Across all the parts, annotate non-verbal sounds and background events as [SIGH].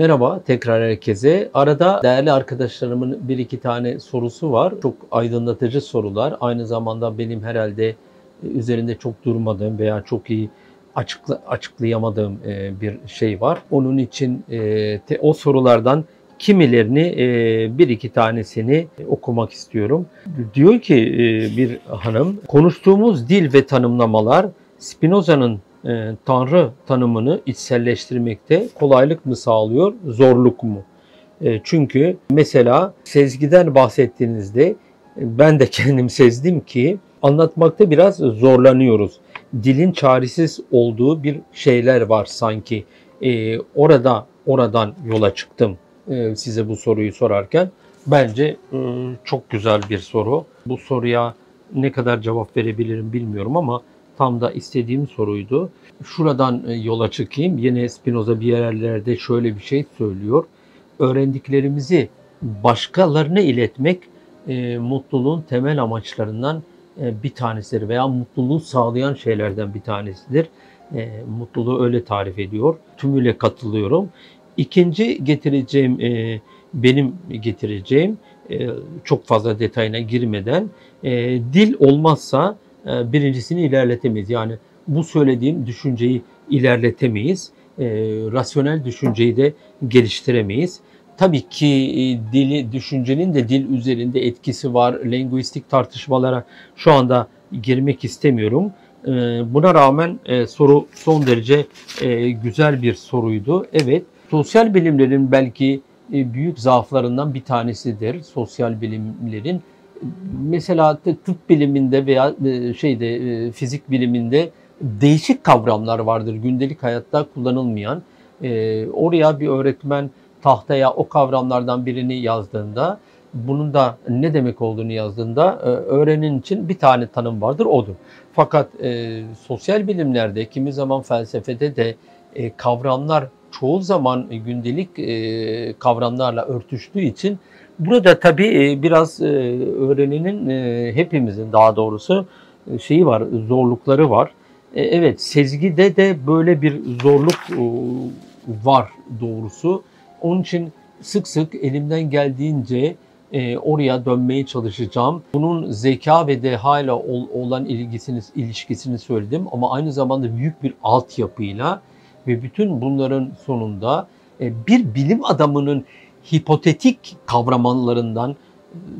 Merhaba tekrar herkese. Arada değerli arkadaşlarımın bir iki tane sorusu var. Çok aydınlatıcı sorular. Aynı zamanda benim herhalde e, üzerinde çok durmadığım veya çok iyi açıkla, açıklayamadığım e, bir şey var. Onun için e, o sorulardan kimilerini bir iki tanesini okumak istiyorum. Diyor ki bir hanım, konuştuğumuz dil ve tanımlamalar Spinoza'nın e, Tanrı tanımını içselleştirmekte kolaylık mı sağlıyor, zorluk mu? E, çünkü mesela sezgiden bahsettiğinizde e, ben de [LAUGHS] kendim sezdim ki anlatmakta biraz zorlanıyoruz. Dilin çaresiz olduğu bir şeyler var sanki. E, orada oradan yola çıktım e, size bu soruyu sorarken. Bence e, çok güzel bir soru. Bu soruya ne kadar cevap verebilirim bilmiyorum ama tam da istediğim soruydu. Şuradan e, yola çıkayım. Yine Spinoza bir yerlerde şöyle bir şey söylüyor. Öğrendiklerimizi başkalarına iletmek e, mutluluğun temel amaçlarından e, bir tanesidir veya mutluluğu sağlayan şeylerden bir tanesidir. E, mutluluğu öyle tarif ediyor. Tümüyle katılıyorum. İkinci getireceğim, e, benim getireceğim e, çok fazla detayına girmeden e, dil olmazsa birincisini ilerletemeyiz. Yani bu söylediğim düşünceyi ilerletemeyiz. E, rasyonel düşünceyi de geliştiremeyiz. Tabii ki e, dili, düşüncenin de dil üzerinde etkisi var. Linguistik tartışmalara şu anda girmek istemiyorum. E, buna rağmen e, soru son derece e, güzel bir soruydu. Evet, sosyal bilimlerin belki e, büyük zaaflarından bir tanesidir. Sosyal bilimlerin mesela tıp biliminde veya e, şeyde e, fizik biliminde değişik kavramlar vardır gündelik hayatta kullanılmayan. E, oraya bir öğretmen tahtaya o kavramlardan birini yazdığında bunun da ne demek olduğunu yazdığında öğrenin için bir tane tanım vardır odur. Fakat sosyal bilimlerde kimi zaman felsefede de kavramlar çoğu zaman gündelik kavramlarla örtüştüğü için Burada tabii e, biraz e, öğreninin e, hepimizin daha doğrusu şeyi var, zorlukları var. Evet, sezgide de böyle bir zorluk var doğrusu. Onun için sık sık elimden geldiğince oraya dönmeye çalışacağım. Bunun zeka ve deha ile olan ilgisini, ilişkisini söyledim ama aynı zamanda büyük bir altyapıyla ve bütün bunların sonunda bir bilim adamının hipotetik kavramalarından,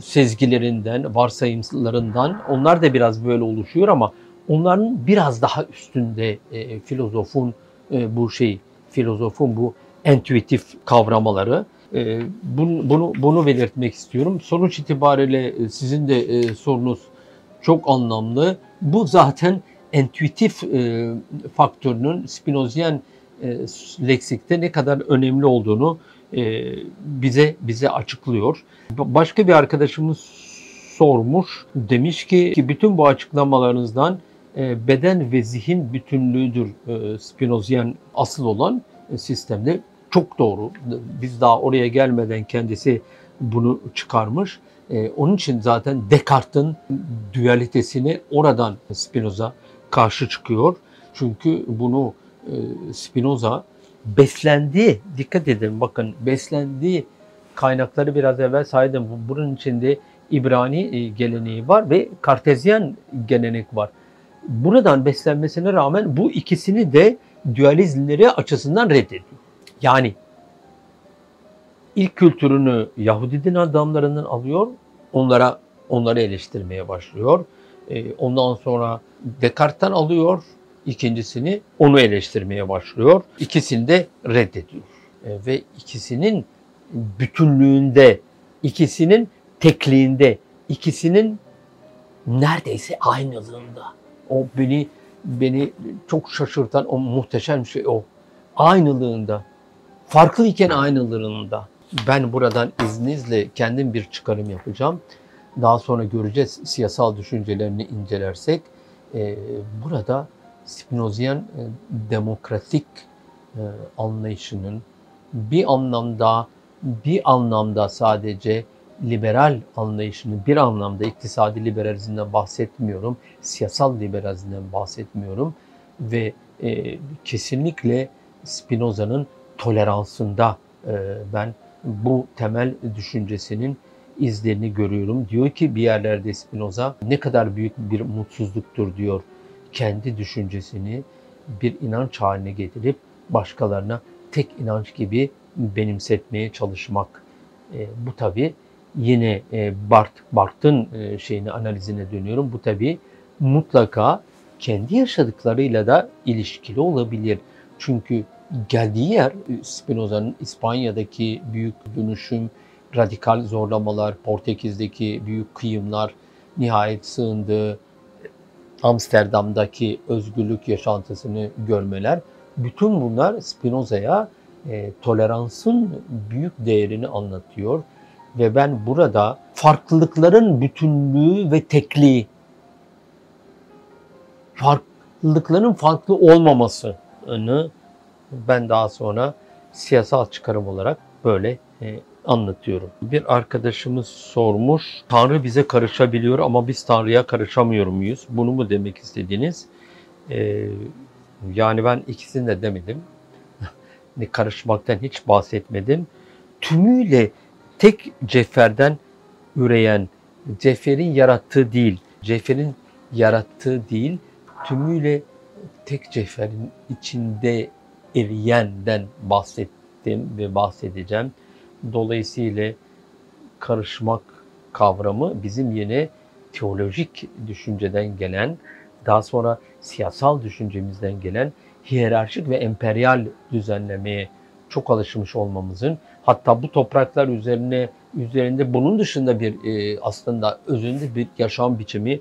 sezgilerinden, varsayımlarından onlar da biraz böyle oluşuyor ama onların biraz daha üstünde e, filozofun e, bu şey, filozofun bu entüitif kavramaları. E, bunu, bunu, bunu belirtmek istiyorum. Sonuç itibariyle e, sizin de e, sorunuz çok anlamlı. Bu zaten entüitif e, faktörünün Spinozian e, leksikte ne kadar önemli olduğunu bize bize açıklıyor. Başka bir arkadaşımız sormuş. Demiş ki, ki bütün bu açıklamalarınızdan e, beden ve zihin bütünlüğüdür e, Spinozian asıl olan sistemde. Çok doğru. Biz daha oraya gelmeden kendisi bunu çıkarmış. onun için zaten Descartes'in dualitesini oradan Spinoza karşı çıkıyor. Çünkü bunu Spinoza beslendiği, dikkat edin bakın beslendiği kaynakları biraz evvel saydım. Bunun içinde İbrani e, geleneği var ve Kartezyen gelenek var. Buradan beslenmesine rağmen bu ikisini de dualizmleri açısından reddediyor. Yani ilk kültürünü Yahudi din adamlarından alıyor, onlara onları eleştirmeye başlıyor. E, ondan sonra Descartes'ten alıyor, İkincisini onu eleştirmeye başlıyor. İkisini de reddediyor. E, ve ikisinin bütünlüğünde, ikisinin tekliğinde, ikisinin neredeyse aynılığında. O beni beni çok şaşırtan o muhteşem şey o. Aynılığında. Farklı iken aynılığında. Ben buradan izninizle kendim bir çıkarım yapacağım. Daha sonra göreceğiz siyasal düşüncelerini incelersek. Ee, burada Spinozian e, demokratik e, anlayışının bir anlamda bir anlamda sadece liberal anlayışını bir anlamda iktisadi liberalizmden bahsetmiyorum, siyasal liberalizmden bahsetmiyorum ve e, kesinlikle Spinoza'nın toleransında e, ben bu temel düşüncesinin izlerini görüyorum. Diyor ki bir yerlerde Spinoza ne kadar büyük bir mutsuzluktur diyor. Kendi düşüncesini bir inanç haline getirip başkalarına tek inanç gibi benimsetmeye çalışmak. E, bu tabi yine e, Bart, Bart'ın e, şeyini analizine dönüyorum. Bu tabi mutlaka kendi yaşadıklarıyla da ilişkili olabilir. Çünkü geldiği yer Spinoza'nın İspanya'daki büyük dönüşüm, radikal zorlamalar, Portekiz'deki büyük kıyımlar, nihayet sığındığı Amsterdam'daki özgürlük yaşantısını görmeler. Bütün bunlar Spinoza'ya e, toleransın büyük değerini anlatıyor. Ve ben burada farklılıkların bütünlüğü ve tekliği, farklılıkların farklı olmamasını ben daha sonra siyasal çıkarım olarak böyle e, anlatıyorum. Bir arkadaşımız sormuş, Tanrı bize karışabiliyor ama biz Tanrı'ya karışamıyor muyuz? Bunu mu demek istediniz? Ee, yani ben ikisini de demedim. [LAUGHS] karışmaktan hiç bahsetmedim. Tümüyle tek ceferden üreyen, ceferin yarattığı değil, ceferin yarattığı değil, tümüyle tek ceferin içinde eriyenden bahsettim ve bahsedeceğim. Dolayısıyla karışmak kavramı bizim yine teolojik düşünceden gelen, daha sonra siyasal düşüncemizden gelen hiyerarşik ve emperyal düzenlemeye çok alışmış olmamızın hatta bu topraklar üzerine üzerinde bunun dışında bir e, aslında özünde bir yaşam biçimi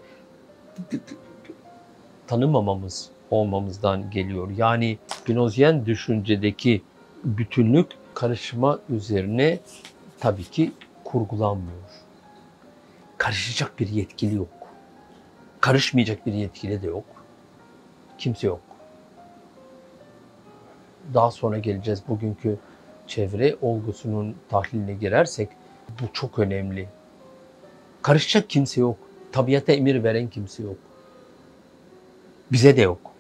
tanımamamız olmamızdan geliyor. Yani Spinozyen düşüncedeki bütünlük karışma üzerine tabii ki kurgulanmıyor. Karışacak bir yetkili yok. Karışmayacak bir yetkili de yok. Kimse yok. Daha sonra geleceğiz bugünkü çevre olgusunun tahliline girersek bu çok önemli. Karışacak kimse yok. Tabiata emir veren kimse yok. Bize de yok.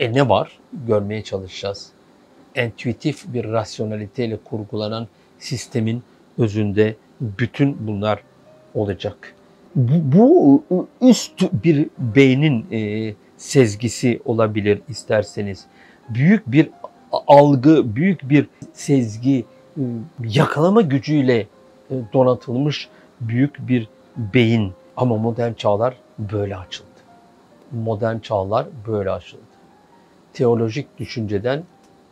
E ne var? Görmeye çalışacağız entüitif bir rasyonaliteyle kurgulanan sistemin özünde bütün bunlar olacak. Bu, bu üst bir beynin e, sezgisi olabilir isterseniz. Büyük bir algı, büyük bir sezgi, e, yakalama gücüyle e, donatılmış büyük bir beyin. Ama modern çağlar böyle açıldı. Modern çağlar böyle açıldı. Teolojik düşünceden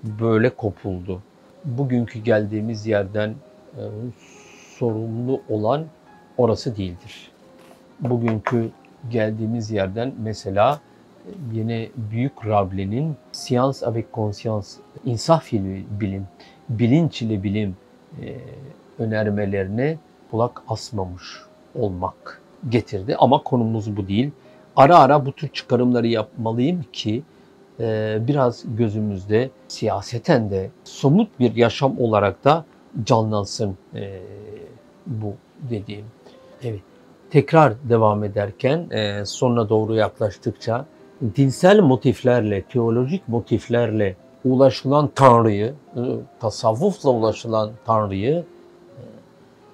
böyle kopuldu. Bugünkü geldiğimiz yerden e, sorumlu olan orası değildir. Bugünkü geldiğimiz yerden mesela e, yine Büyük Rable'nin Science avec Conscience, insaf ile bilim, bilinç ile bilim e, önermelerine kulak asmamış olmak getirdi. Ama konumuz bu değil. Ara ara bu tür çıkarımları yapmalıyım ki biraz gözümüzde siyaseten de somut bir yaşam olarak da canlansın ee, bu dediğim. Evet. Tekrar devam ederken e, sonuna doğru yaklaştıkça dinsel motiflerle, teolojik motiflerle ulaşılan Tanrı'yı, e, tasavvufla ulaşılan Tanrı'yı e,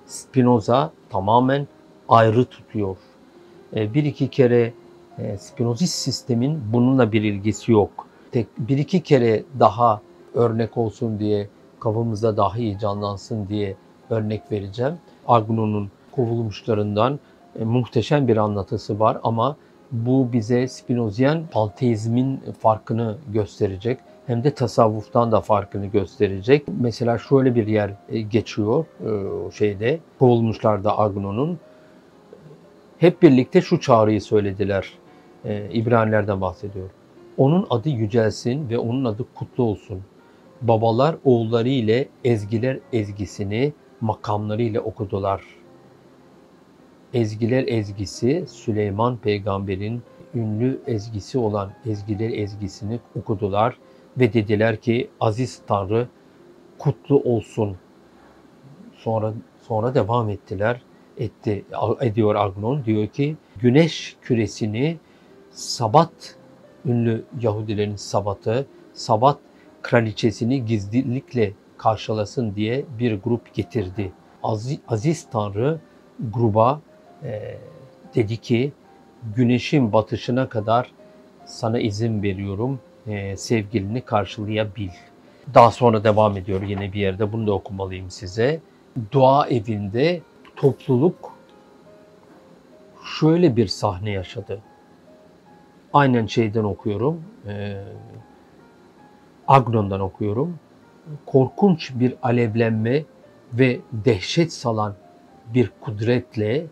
Spinoza tamamen ayrı tutuyor. Bir iki kere e, Spinozist sistemin bununla bir ilgisi yok. Tek bir iki kere daha örnek olsun diye kafamızda daha iyi canlansın diye örnek vereceğim. Agnon'un kovulmuşlarından e, muhteşem bir anlatısı var ama bu bize Spinozyen panteizmin farkını gösterecek hem de tasavvuftan da farkını gösterecek. Mesela şöyle bir yer e, geçiyor e, şeyde kovulmuşlarda Agnon'un hep birlikte şu çağrıyı söylediler e, İbranilerden bahsediyor. Onun adı yücelsin ve onun adı kutlu olsun. Babalar oğulları ile ezgiler ezgisini makamları ile okudular. Ezgiler ezgisi Süleyman peygamberin ünlü ezgisi olan ezgiler ezgisini okudular ve dediler ki aziz Tanrı kutlu olsun. Sonra sonra devam ettiler. Etti ediyor Agnon diyor ki güneş küresini Sabat ünlü Yahudilerin Sabat'ı, Sabat kraliçesini gizlilikle karşılasın diye bir grup getirdi. Aziz, Aziz Tanrı gruba e, dedi ki güneşin batışına kadar sana izin veriyorum e, sevgilini karşılayabil. Daha sonra devam ediyor yine bir yerde bunu da okumalıyım size. Dua evinde topluluk şöyle bir sahne yaşadı. Aynen şeyden okuyorum. E, Agnon'dan okuyorum. Korkunç bir alevlenme ve dehşet salan bir kudretle e,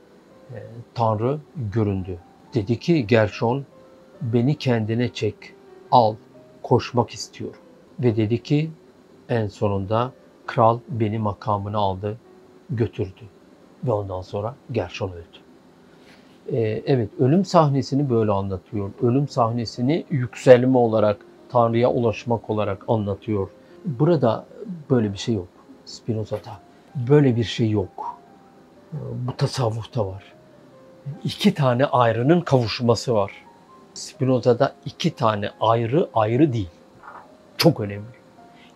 Tanrı göründü. Dedi ki Gershon beni kendine çek, al, koşmak istiyorum. Ve dedi ki en sonunda kral beni makamına aldı, götürdü. Ve ondan sonra Gershon öldü. Ee, evet, ölüm sahnesini böyle anlatıyor. Ölüm sahnesini yükselme olarak, Tanrı'ya ulaşmak olarak anlatıyor. Burada böyle bir şey yok Spinoza'da. Böyle bir şey yok. Bu tasavvufta var. İki tane ayrının kavuşması var. Spinoza'da iki tane ayrı ayrı değil. Çok önemli.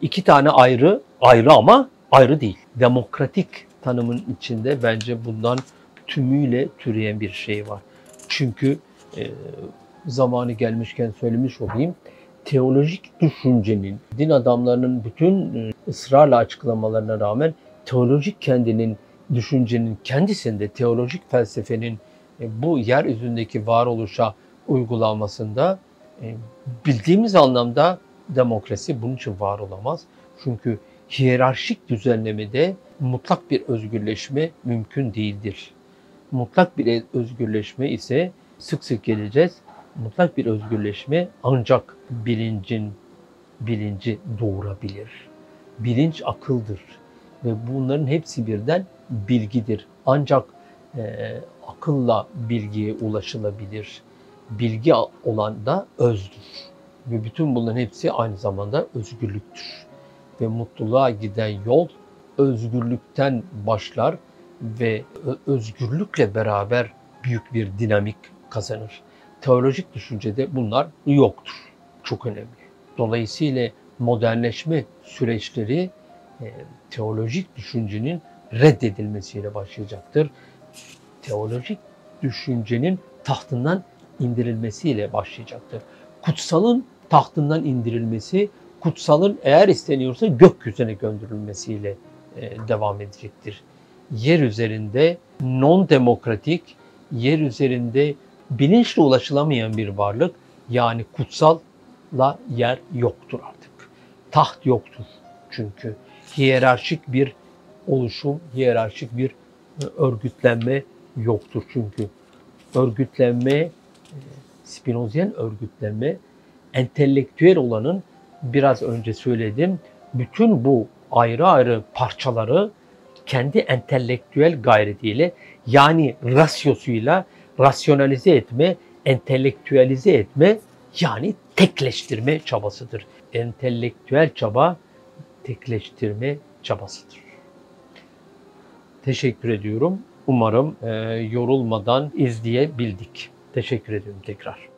İki tane ayrı ayrı ama ayrı değil. Demokratik tanımın içinde bence bundan tümüyle türeyen bir şey var. Çünkü e, zamanı gelmişken söylemiş olayım. Teolojik düşüncenin, din adamlarının bütün e, ısrarla açıklamalarına rağmen teolojik kendinin, düşüncenin kendisinde, teolojik felsefenin e, bu yeryüzündeki varoluşa uygulanmasında e, bildiğimiz anlamda demokrasi bunun için var olamaz. Çünkü hiyerarşik düzenlemede mutlak bir özgürleşme mümkün değildir. Mutlak bir özgürleşme ise sık sık geleceğiz. Mutlak bir özgürleşme ancak bilincin bilinci doğurabilir. Bilinç akıldır ve bunların hepsi birden bilgidir. Ancak e, akılla bilgiye ulaşılabilir. Bilgi olan da özdür. Ve bütün bunların hepsi aynı zamanda özgürlüktür. Ve mutluluğa giden yol özgürlükten başlar ve özgürlükle beraber büyük bir dinamik kazanır. Teolojik düşüncede bunlar yoktur. Çok önemli. Dolayısıyla modernleşme süreçleri e, teolojik düşüncenin reddedilmesiyle başlayacaktır. Teolojik düşüncenin tahtından indirilmesiyle başlayacaktır. Kutsalın tahtından indirilmesi, kutsalın eğer isteniyorsa gökyüzüne gönderilmesiyle e, devam edecektir. Yer üzerinde non demokratik, yer üzerinde bilinçle ulaşılamayan bir varlık yani kutsalla yer yoktur artık. Taht yoktur çünkü hiyerarşik bir oluşum, hiyerarşik bir e, örgütlenme yoktur çünkü. Örgütlenme, e, Spinozyen örgütlenme, entelektüel olanın biraz önce söyledim, bütün bu ayrı ayrı parçaları kendi entelektüel gayretiyle yani rasyosuyla rasyonalize etme, entelektüelize etme yani tekleştirme çabasıdır. Entelektüel çaba tekleştirme çabasıdır. Teşekkür ediyorum. Umarım e, yorulmadan izleyebildik. Teşekkür ediyorum tekrar.